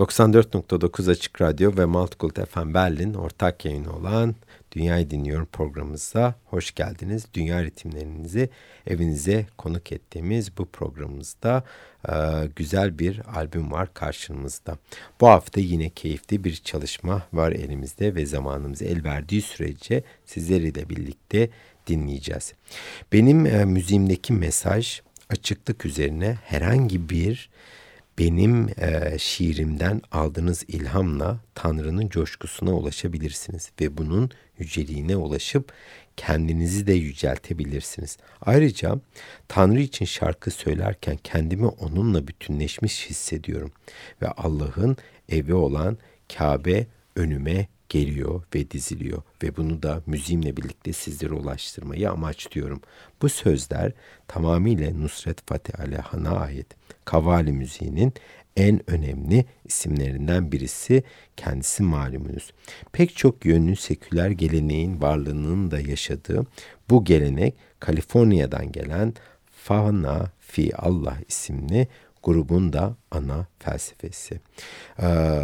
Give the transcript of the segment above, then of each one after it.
94.9 Açık Radyo ve Maltkult FM Berlin ortak yayını olan Dünyayı Dinliyorum programımıza hoş geldiniz. Dünya ritimlerinizi evinize konuk ettiğimiz bu programımızda e, güzel bir albüm var karşımızda. Bu hafta yine keyifli bir çalışma var elimizde ve zamanımız el verdiği sürece sizleri de birlikte dinleyeceğiz. Benim e, müziğimdeki mesaj açıklık üzerine herhangi bir benim e, şiirimden aldığınız ilhamla Tanrı'nın coşkusuna ulaşabilirsiniz ve bunun yüceliğine ulaşıp kendinizi de yüceltebilirsiniz. Ayrıca Tanrı için şarkı söylerken kendimi onunla bütünleşmiş hissediyorum ve Allah'ın evi olan Kabe önüme geliyor ve diziliyor ve bunu da müziğimle birlikte sizlere ulaştırmayı amaçlıyorum. Bu sözler tamamıyla Nusret Fatih Aleyhan'a ait. Kavali müziğinin en önemli isimlerinden birisi kendisi malumunuz. Pek çok yönlü seküler geleneğin varlığının da yaşadığı bu gelenek Kaliforniya'dan gelen Fana Fi Allah isimli grubun da ana felsefesi. Ee,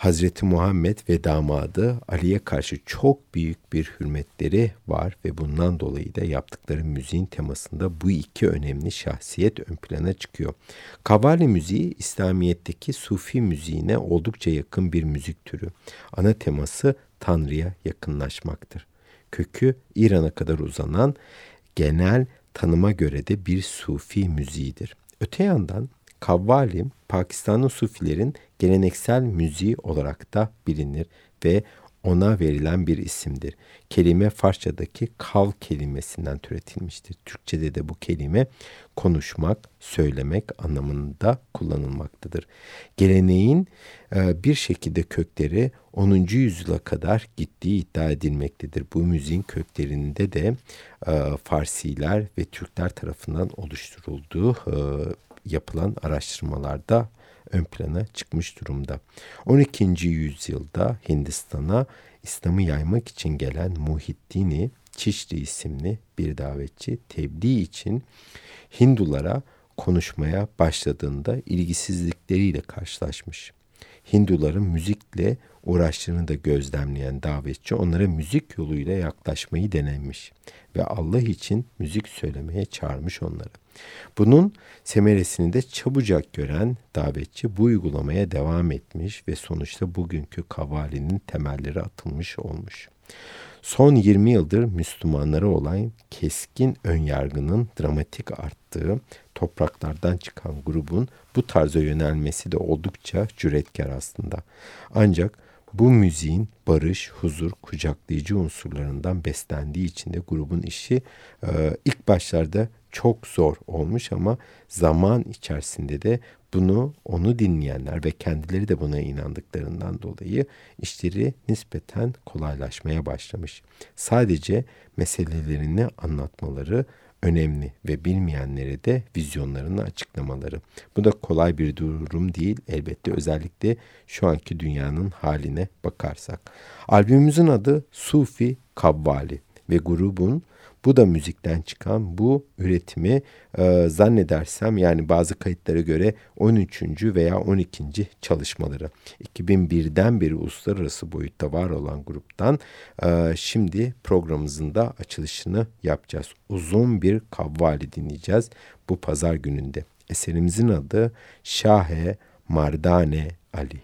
Hazreti Muhammed ve damadı Ali'ye karşı çok büyük bir hürmetleri var ve bundan dolayı da yaptıkları müziğin temasında bu iki önemli şahsiyet ön plana çıkıyor. Kavali müziği İslamiyet'teki Sufi müziğine oldukça yakın bir müzik türü. Ana teması Tanrı'ya yakınlaşmaktır. Kökü İran'a kadar uzanan genel tanıma göre de bir Sufi müziğidir. Öte yandan Kavvali Pakistanlı Sufilerin geleneksel müziği olarak da bilinir ve ona verilen bir isimdir. Kelime Farsçadaki kav kelimesinden türetilmiştir. Türkçede de bu kelime konuşmak, söylemek anlamında kullanılmaktadır. Geleneğin e, bir şekilde kökleri 10. yüzyıla kadar gittiği iddia edilmektedir. Bu müziğin köklerinde de e, Farsiler ve Türkler tarafından oluşturulduğu e, yapılan araştırmalarda ön plana çıkmış durumda. 12. yüzyılda Hindistan'a İslam'ı yaymak için gelen Muhiddini Çişli isimli bir davetçi tebliğ için Hindulara konuşmaya başladığında ilgisizlikleriyle karşılaşmış. Hinduların müzikle uğraştığını da gözlemleyen davetçi onlara müzik yoluyla yaklaşmayı denemiş ve Allah için müzik söylemeye çağırmış onları. Bunun semeresini de çabucak gören davetçi bu uygulamaya devam etmiş ve sonuçta bugünkü kavalinin temelleri atılmış olmuş. Son 20 yıldır Müslümanlara olan keskin önyargının dramatik arttığı topraklardan çıkan grubun bu tarza yönelmesi de oldukça cüretkar aslında. Ancak bu müziğin barış, huzur, kucaklayıcı unsurlarından beslendiği için de grubun işi e, ilk başlarda çok zor olmuş ama zaman içerisinde de bunu onu dinleyenler ve kendileri de buna inandıklarından dolayı işleri nispeten kolaylaşmaya başlamış. Sadece meselelerini anlatmaları önemli ve bilmeyenlere de vizyonlarını açıklamaları. Bu da kolay bir durum değil elbette özellikle şu anki dünyanın haline bakarsak. Albümümüzün adı Sufi Kavvali ve grubun bu da müzikten çıkan bu üretimi e, zannedersem yani bazı kayıtlara göre 13. veya 12. çalışmaları. 2001'den beri uluslararası boyutta var olan gruptan e, şimdi programımızın da açılışını yapacağız. Uzun bir kavvali dinleyeceğiz bu pazar gününde. Eserimizin adı Şahe Mardane Ali.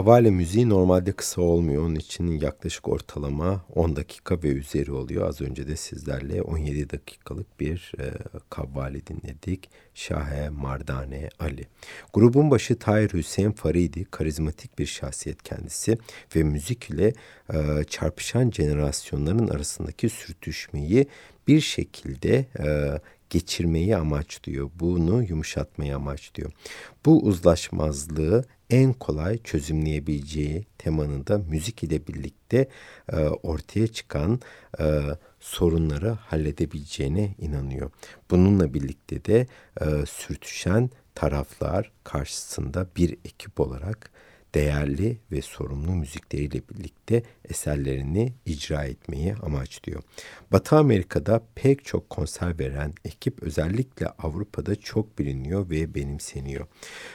Kavale müziği normalde kısa olmuyor. Onun için yaklaşık ortalama 10 dakika ve üzeri oluyor. Az önce de sizlerle 17 dakikalık bir e, kavvale dinledik. Şahe Mardane Ali. Grubun başı Tahir Hüseyin Faridi, karizmatik bir şahsiyet kendisi ve müzik ile e, çarpışan jenerasyonların arasındaki sürtüşmeyi bir şekilde e, geçirmeyi amaçlıyor. Bunu yumuşatmayı amaçlıyor. Bu uzlaşmazlığı en kolay çözümleyebileceği temanın da müzik ile birlikte e, ortaya çıkan e, sorunları halledebileceğine inanıyor. Bununla birlikte de e, sürtüşen taraflar karşısında bir ekip olarak değerli ve sorumlu müzikleriyle birlikte eserlerini icra etmeyi amaçlıyor. Batı Amerika'da pek çok konser veren ekip özellikle Avrupa'da çok biliniyor ve benimseniyor.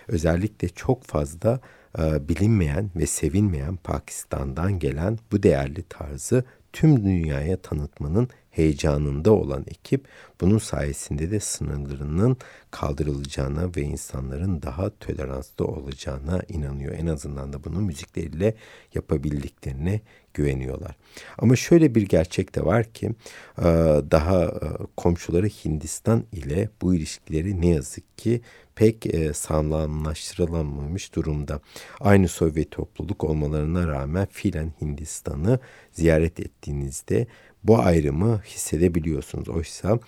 Özellikle çok fazla e, bilinmeyen ve sevilmeyen Pakistan'dan gelen bu değerli tarzı tüm dünyaya tanıtmanın heyecanında olan ekip bunun sayesinde de sınırlarının kaldırılacağına ve insanların daha toleranslı olacağına inanıyor. En azından da bunu müzikleriyle yapabildiklerine güveniyorlar. Ama şöyle bir gerçek de var ki e, daha e, komşuları Hindistan ile bu ilişkileri ne yazık ki pek e, sağlamlaştırılamamış durumda. Aynı Sovyet topluluk olmalarına rağmen fiilen Hindistan'ı ziyaret ettiğinizde bu ayrımı hissedebiliyorsunuz. Oysa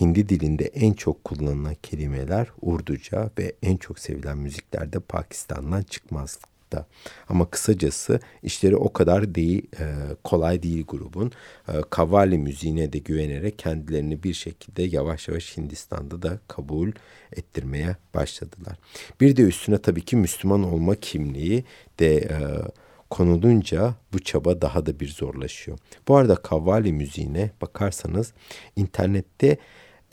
Hindi dilinde en çok kullanılan kelimeler Urduca ve en çok sevilen müziklerde Pakistan'dan çıkmaz da. Ama kısacası işleri o kadar değil, e, kolay değil grubun. E, Kavali müziğine de güvenerek kendilerini bir şekilde yavaş yavaş Hindistan'da da kabul ettirmeye başladılar. Bir de üstüne tabii ki Müslüman olma kimliği de e, konulunca bu çaba daha da bir zorlaşıyor. Bu arada kavvali müziğine bakarsanız internette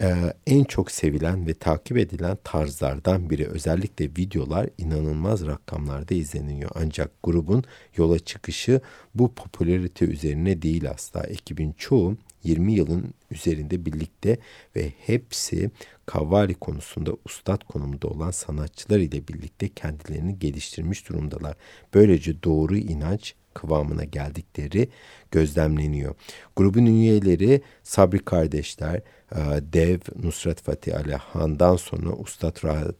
e, en çok sevilen ve takip edilen tarzlardan biri. Özellikle videolar inanılmaz rakamlarda izleniyor. Ancak grubun yola çıkışı bu popülarite üzerine değil asla. Ekibin çoğu 20 yılın üzerinde birlikte ve hepsi kavali konusunda ustad konumda olan sanatçılar ile birlikte kendilerini geliştirmiş durumdalar. Böylece doğru inanç kıvamına geldikleri gözlemleniyor. Grubun üyeleri Sabri kardeşler, e, Dev Nusrat Fatih Ali Han'dan sonra Ustad Rahat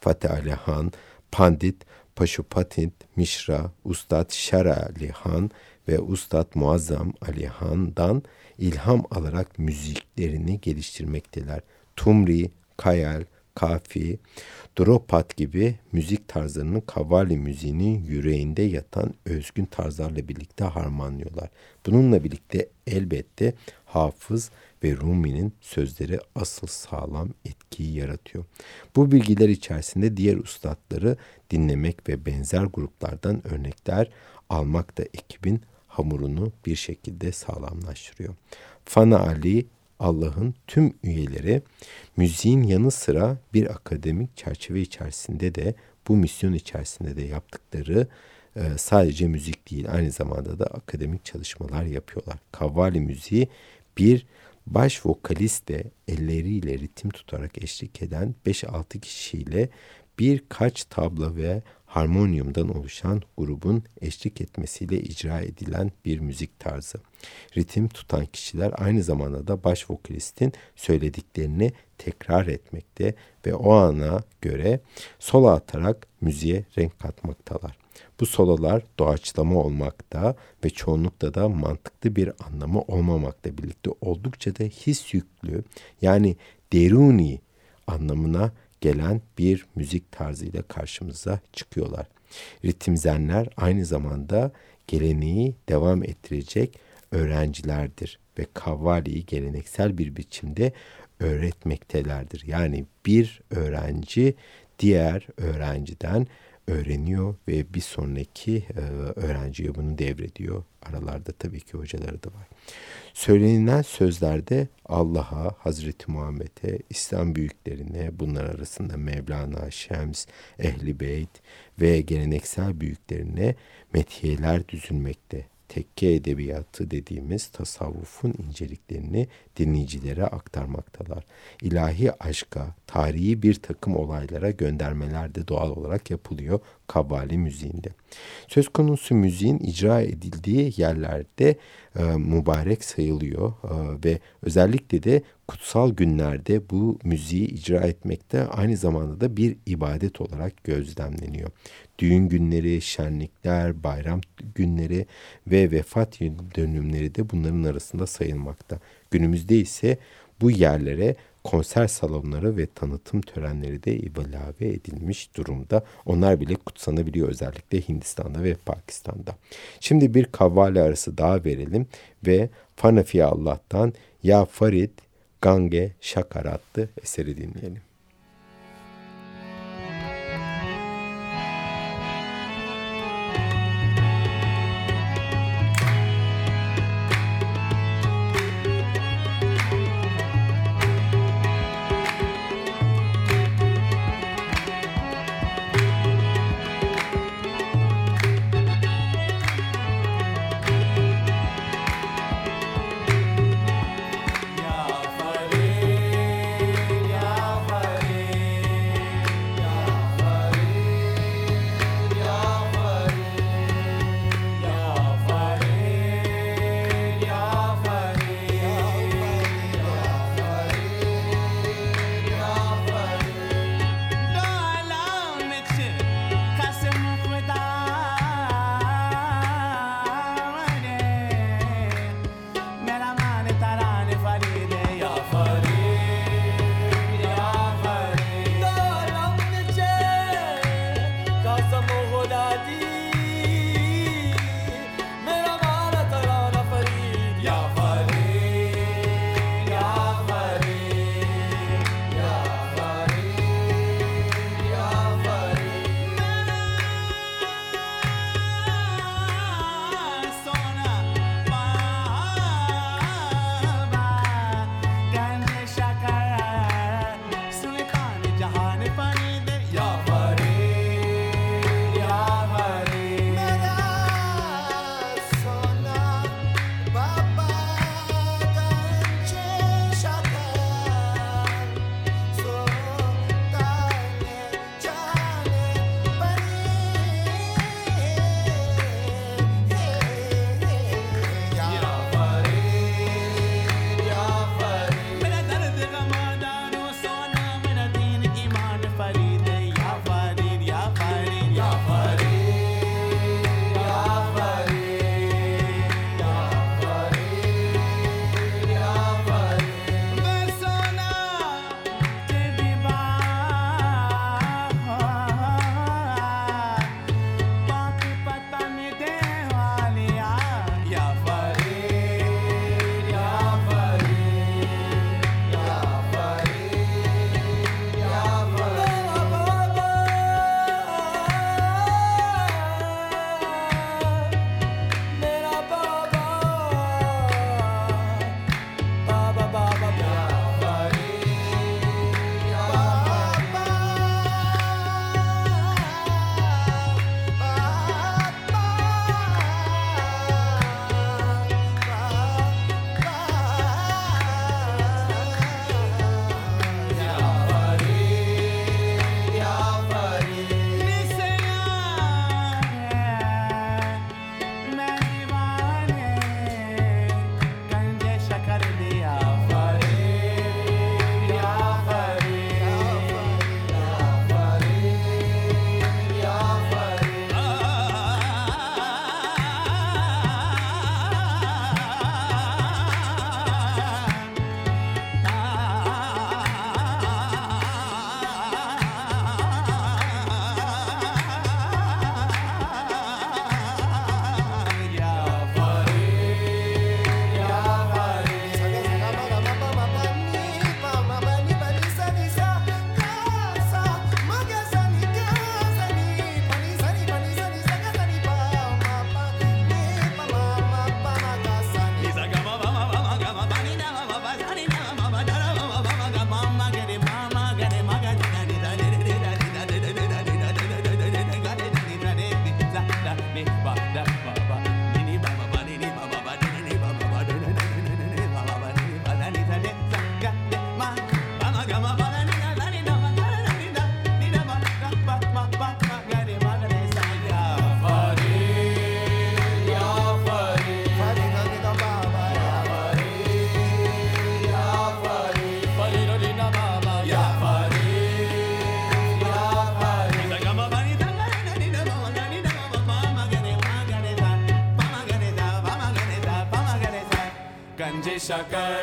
Fatih Ali Han, Pandit Paşupatit Mişra, Ustad Şara Ali ve Ustad Muazzam Ali Han'dan ilham alarak müziklerini geliştirmekteler. Tumri, Kayal, Kafi, Dropat gibi müzik tarzlarının kavali müziğinin yüreğinde yatan özgün tarzlarla birlikte harmanlıyorlar. Bununla birlikte elbette Hafız ve Rumi'nin sözleri asıl sağlam etkiyi yaratıyor. Bu bilgiler içerisinde diğer ustadları dinlemek ve benzer gruplardan örnekler almak da ekibin hamurunu bir şekilde sağlamlaştırıyor. Fana Ali Allah'ın tüm üyeleri müziğin yanı sıra bir akademik çerçeve içerisinde de bu misyon içerisinde de yaptıkları e, sadece müzik değil aynı zamanda da akademik çalışmalar yapıyorlar. Kavvali müziği bir baş vokaliste elleriyle ritim tutarak eşlik eden 5-6 kişiyle birkaç tabla ve harmonyumdan oluşan grubun eşlik etmesiyle icra edilen bir müzik tarzı. Ritim tutan kişiler aynı zamanda da baş vokalistin söylediklerini tekrar etmekte ve o ana göre solo atarak müziğe renk katmaktalar. Bu sololar doğaçlama olmakta ve çoğunlukla da mantıklı bir anlamı olmamakla birlikte oldukça da his yüklü yani deruni anlamına gelen bir müzik tarzıyla karşımıza çıkıyorlar. Ritimzenler aynı zamanda geleneği devam ettirecek öğrencilerdir ve kavvaliyi geleneksel bir biçimde öğretmektelerdir. Yani bir öğrenci diğer öğrenciden öğreniyor ve bir sonraki e, öğrenciye bunu devrediyor. Aralarda tabii ki hocaları da var. Söylenilen sözlerde Allah'a, Hazreti Muhammed'e, İslam büyüklerine, bunlar arasında Mevlana, Şems, Ehli Beyt ve geleneksel büyüklerine methiyeler düzülmekte tekke edebiyatı dediğimiz tasavvufun inceliklerini dinleyicilere aktarmaktalar. İlahi aşka, tarihi bir takım olaylara göndermeler de doğal olarak yapılıyor kavali müziğinde. Söz konusu müziğin icra edildiği yerlerde e, mübarek sayılıyor e, ve özellikle de kutsal günlerde bu müziği icra etmekte aynı zamanda da bir ibadet olarak gözlemleniyor. Düğün günleri, şenlikler, bayram günleri ve vefat dönümleri de bunların arasında sayılmakta. Günümüzde ise bu yerlere konser salonları ve tanıtım törenleri de ilave edilmiş durumda. Onlar bile kutsanabiliyor özellikle Hindistan'da ve Pakistan'da. Şimdi bir kavvali arası daha verelim ve Fanafi Allah'tan Ya Farid Gange Şakar adlı eseri dinleyelim. chacara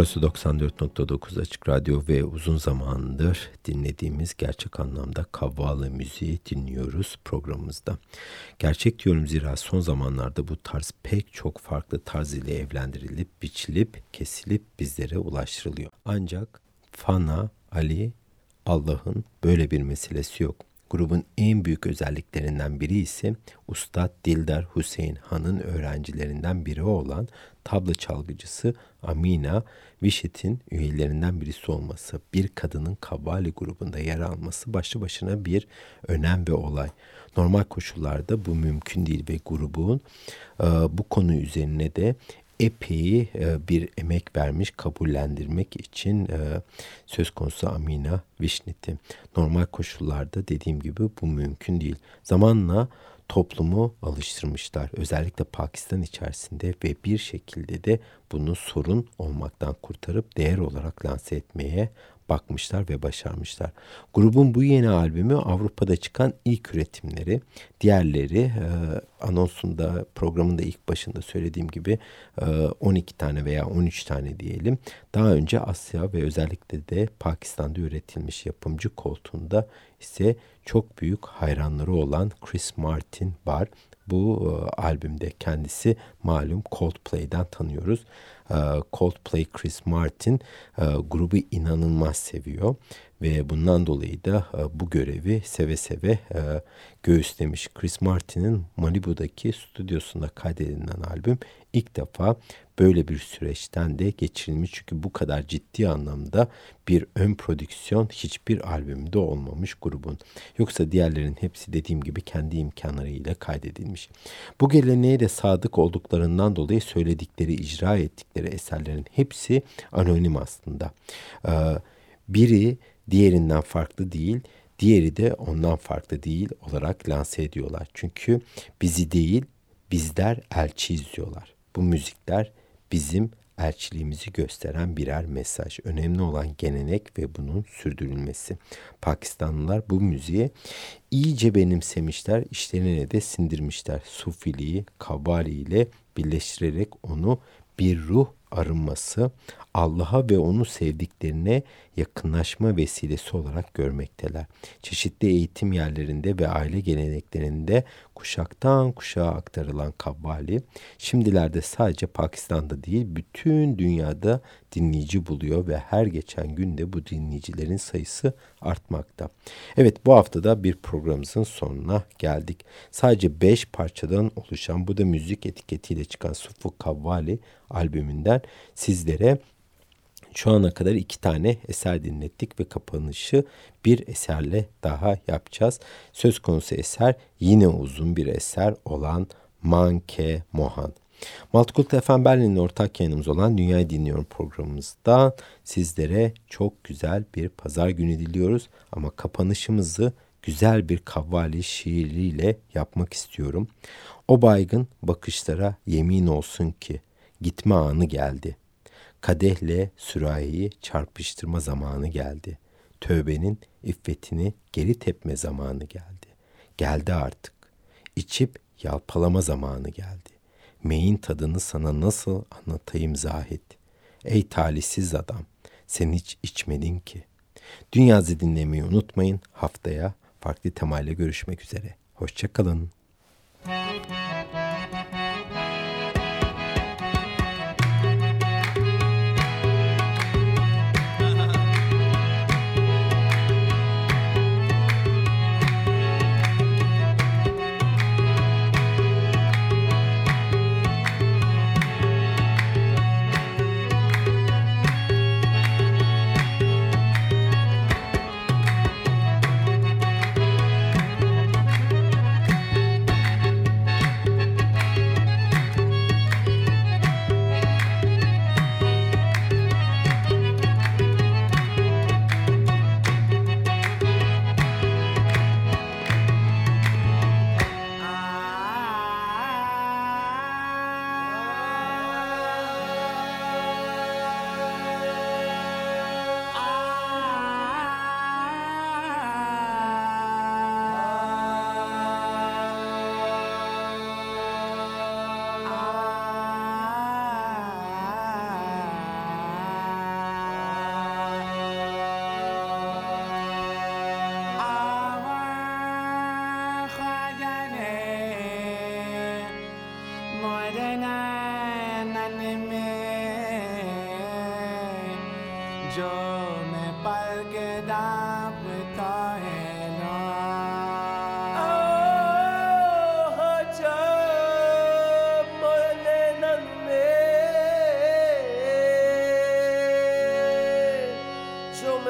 Burası 94.9 Açık Radyo ve uzun zamandır dinlediğimiz gerçek anlamda kavvalı müziği dinliyoruz programımızda. Gerçek diyorum zira son zamanlarda bu tarz pek çok farklı tarz ile evlendirilip, biçilip, kesilip bizlere ulaştırılıyor. Ancak Fana, Ali, Allah'ın böyle bir meselesi yok. Grubun en büyük özelliklerinden biri ise Ustad Dildar Hüseyin Han'ın öğrencilerinden biri olan tabla çalgıcısı Amina Vişit'in üyelerinden birisi olması, bir kadının Kabbali grubunda yer alması başlı başına bir önem ve olay. Normal koşullarda bu mümkün değil ve grubun e, bu konu üzerine de epey e, bir emek vermiş kabullendirmek için e, söz konusu Amina Vişnit'i. Normal koşullarda dediğim gibi bu mümkün değil. Zamanla toplumu alıştırmışlar. Özellikle Pakistan içerisinde ve bir şekilde de bunu sorun olmaktan kurtarıp değer olarak lanse etmeye bakmışlar ve başarmışlar. Grubun bu yeni albümü Avrupa'da çıkan ilk üretimleri. Diğerleri e, anonsunda programında ilk başında söylediğim gibi e, 12 tane veya 13 tane diyelim. Daha önce Asya ve özellikle de Pakistan'da üretilmiş yapımcı koltuğunda ise çok büyük hayranları olan Chris Martin var. Bu e, albümde kendisi malum Coldplay'den tanıyoruz. E, Coldplay Chris Martin e, grubu inanılmaz seviyor ve bundan dolayı da e, bu görevi seve seve e, göğüslemiş. Chris Martin'in Malibu'daki stüdyosunda kaydedilen albüm ilk defa böyle bir süreçten de geçirilmiş. Çünkü bu kadar ciddi anlamda bir ön prodüksiyon hiçbir albümde olmamış grubun. Yoksa diğerlerin hepsi dediğim gibi kendi imkanlarıyla kaydedilmiş. Bu geleneğe de sadık olduklarından dolayı söyledikleri, icra ettikleri eserlerin hepsi anonim aslında. Ee, biri diğerinden farklı değil, diğeri de ondan farklı değil olarak lanse ediyorlar. Çünkü bizi değil, bizler elçi izliyorlar. Bu müzikler bizim elçiliğimizi gösteren birer mesaj. Önemli olan gelenek ve bunun sürdürülmesi. Pakistanlılar bu müziği iyice benimsemişler, işlerine de sindirmişler. Sufiliği, Kabali ile birleştirerek onu bir ruh arınması, Allah'a ve onu sevdiklerine yakınlaşma vesilesi olarak görmekteler. Çeşitli eğitim yerlerinde ve aile geleneklerinde kuşaktan kuşağa aktarılan kavvali, şimdilerde sadece Pakistan'da değil bütün dünyada dinleyici buluyor ve her geçen günde bu dinleyicilerin sayısı artmakta. Evet bu haftada bir programımızın sonuna geldik. Sadece 5 parçadan oluşan bu da müzik etiketiyle çıkan Sufu Kavvali albümünden sizlere şu ana kadar iki tane eser dinlettik ve kapanışı bir eserle daha yapacağız. Söz konusu eser yine uzun bir eser olan Manke Mohan. Maltkult FM Berlin'in ortak yayınımız olan Dünyayı Dinliyorum programımızda sizlere çok güzel bir pazar günü diliyoruz. Ama kapanışımızı güzel bir kavvali şiiriyle yapmak istiyorum. O baygın bakışlara yemin olsun ki gitme anı geldi. Kadehle sürahiyi çarpıştırma zamanı geldi. Tövbenin iffetini geri tepme zamanı geldi. Geldi artık. İçip yalpalama zamanı geldi. Meyin tadını sana nasıl anlatayım Zahid? Ey talihsiz adam, sen hiç içmedin ki. Dünyazı dinlemeyi unutmayın. Haftaya farklı temayla görüşmek üzere. Hoşçakalın. जो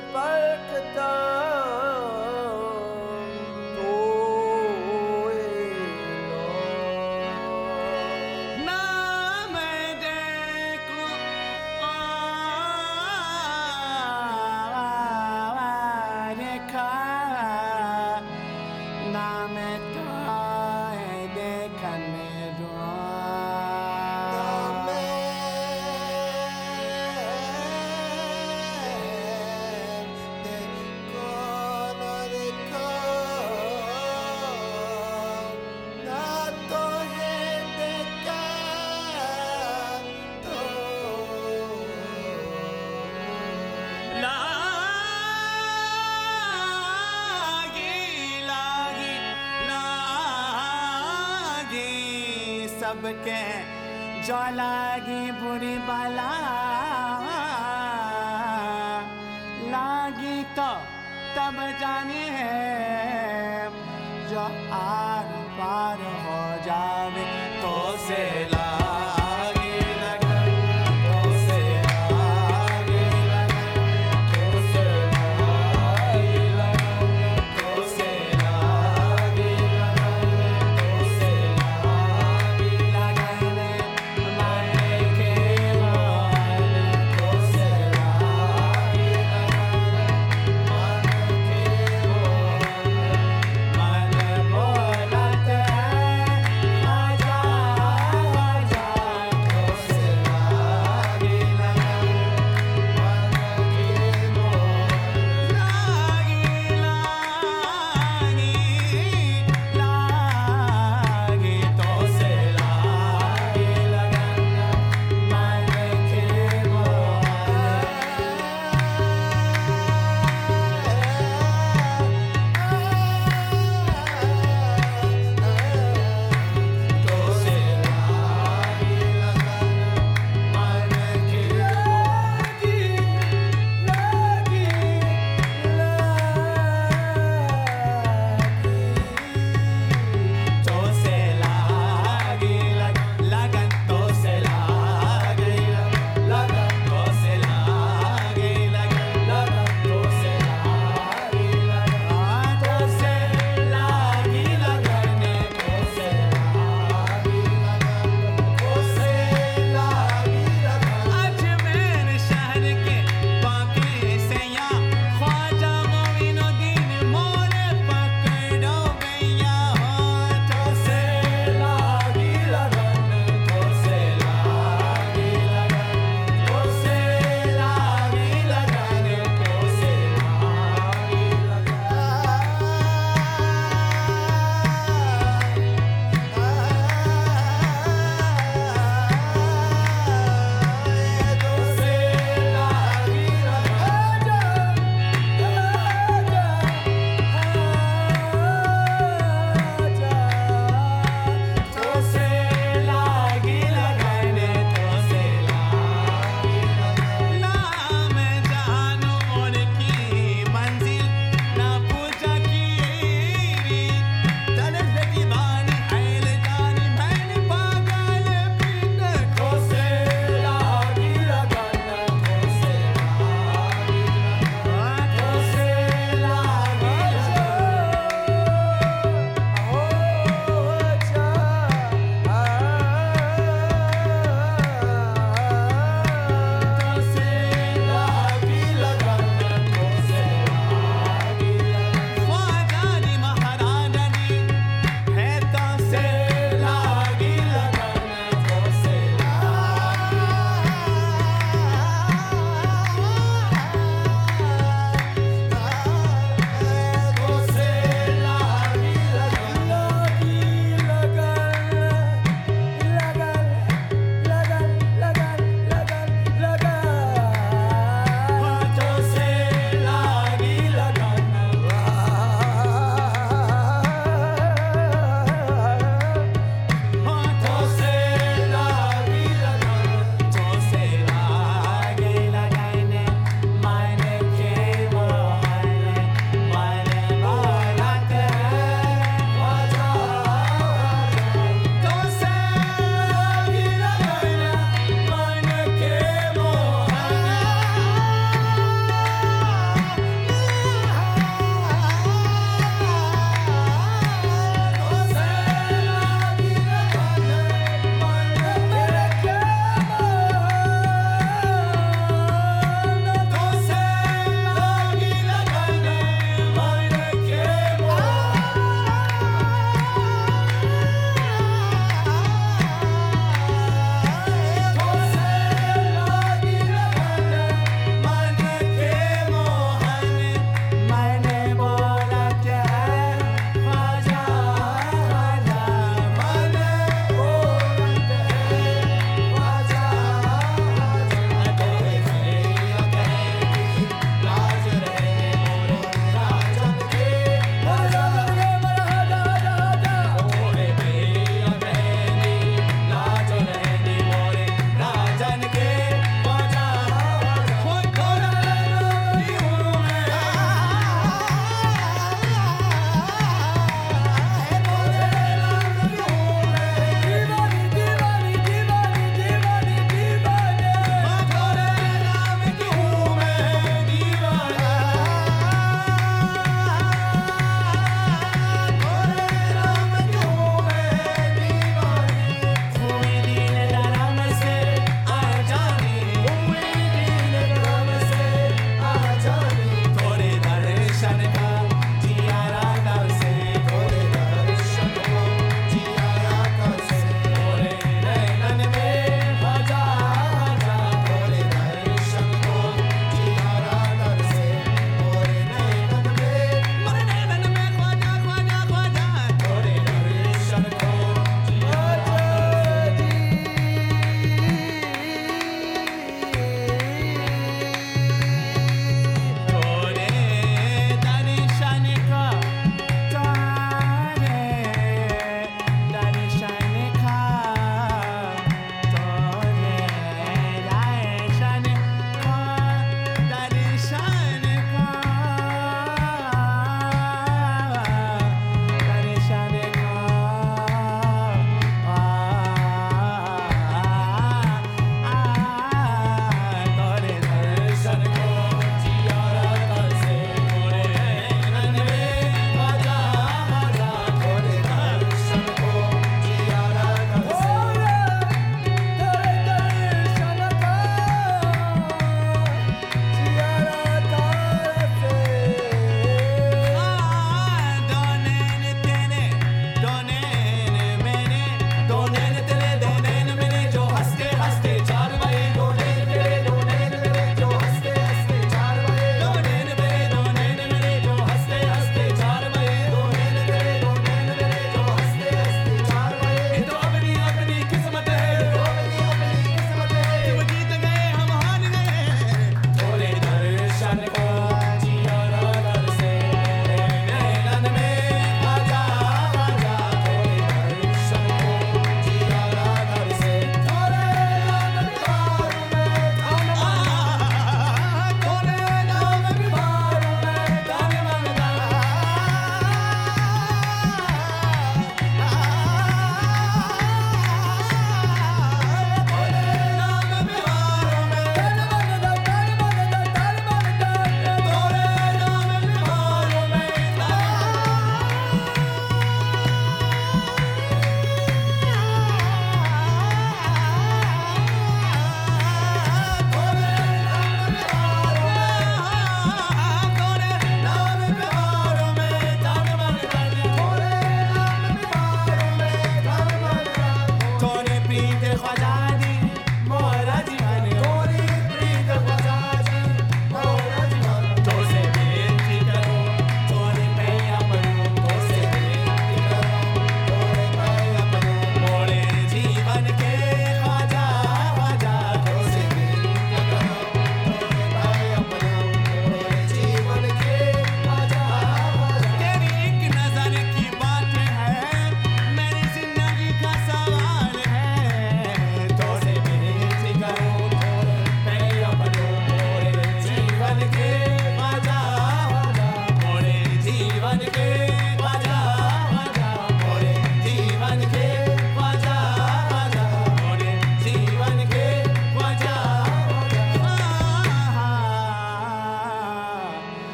ਪਲਟਦਾ